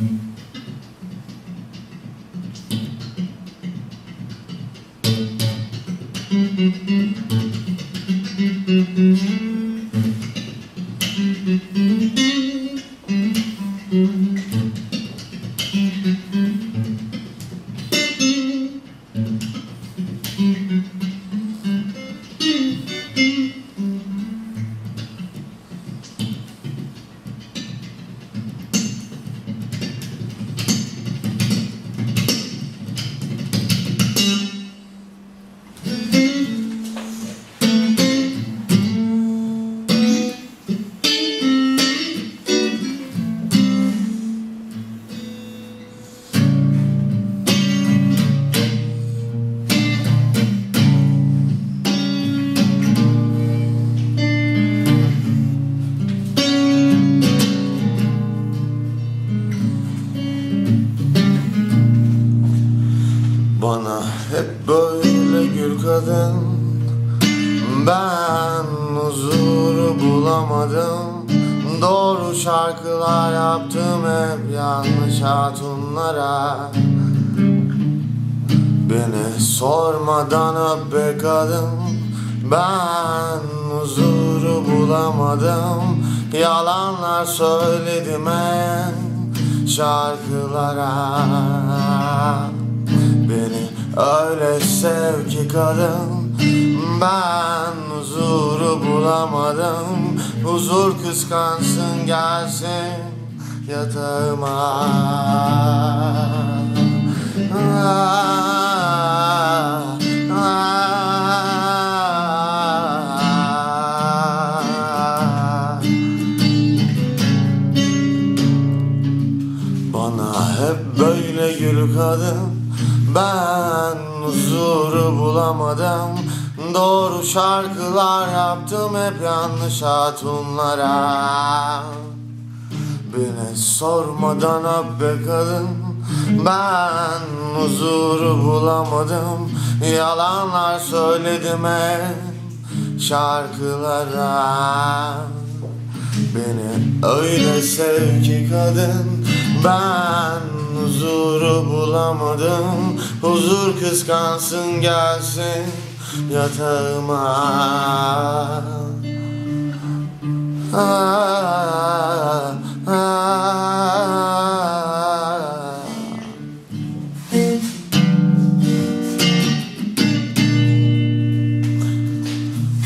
Mm-hmm. Mm-hmm. Bana hep böyle gül kadın. Ben huzuru bulamadım. Doğru şarkılar yaptım hep yanlış hatunlara. Beni sormadan öp be kadın. Ben huzuru bulamadım. Yalanlar söyledim en şarkılara öyle sev ki kadın Ben huzuru bulamadım Huzur kıskansın gelsin yatağıma Ah, ah. Bana hep böyle gül kadın Ben huzuru bulamadım. Doğru şarkılar yaptım hep yanlış hatunlara. Beni sormadan öp be kadın. Ben huzuru bulamadım. Yalanlar söyledim hep şarkılara. Beni öyle sev ki kadın. Ben huzuru bulamadım. Huzur kıskansın gelsin yatağıma. Ah, ah,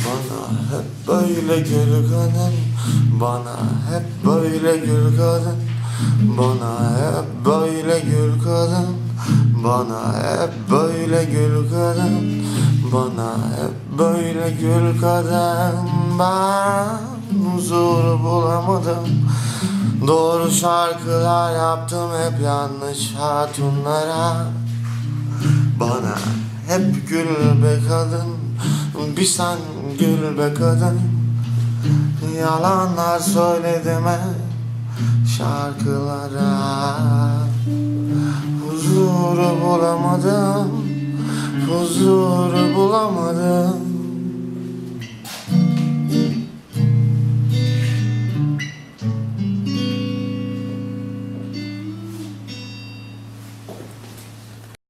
Bana hep böyle gül kadın. Bana hep böyle gül kadın Bana hep böyle gül kadın. Bana hep böyle gül kadın. Bana hep böyle gül kadın. Ben huzuru bulamadım. Doğru şarkılar yaptım hep yanlış hatunlara. Bana hep gül be kadın. Bir sen gül be kadın. Yalanlar söyledim hep şarkılara. Huzuru bulamadım Huzuru bulamadım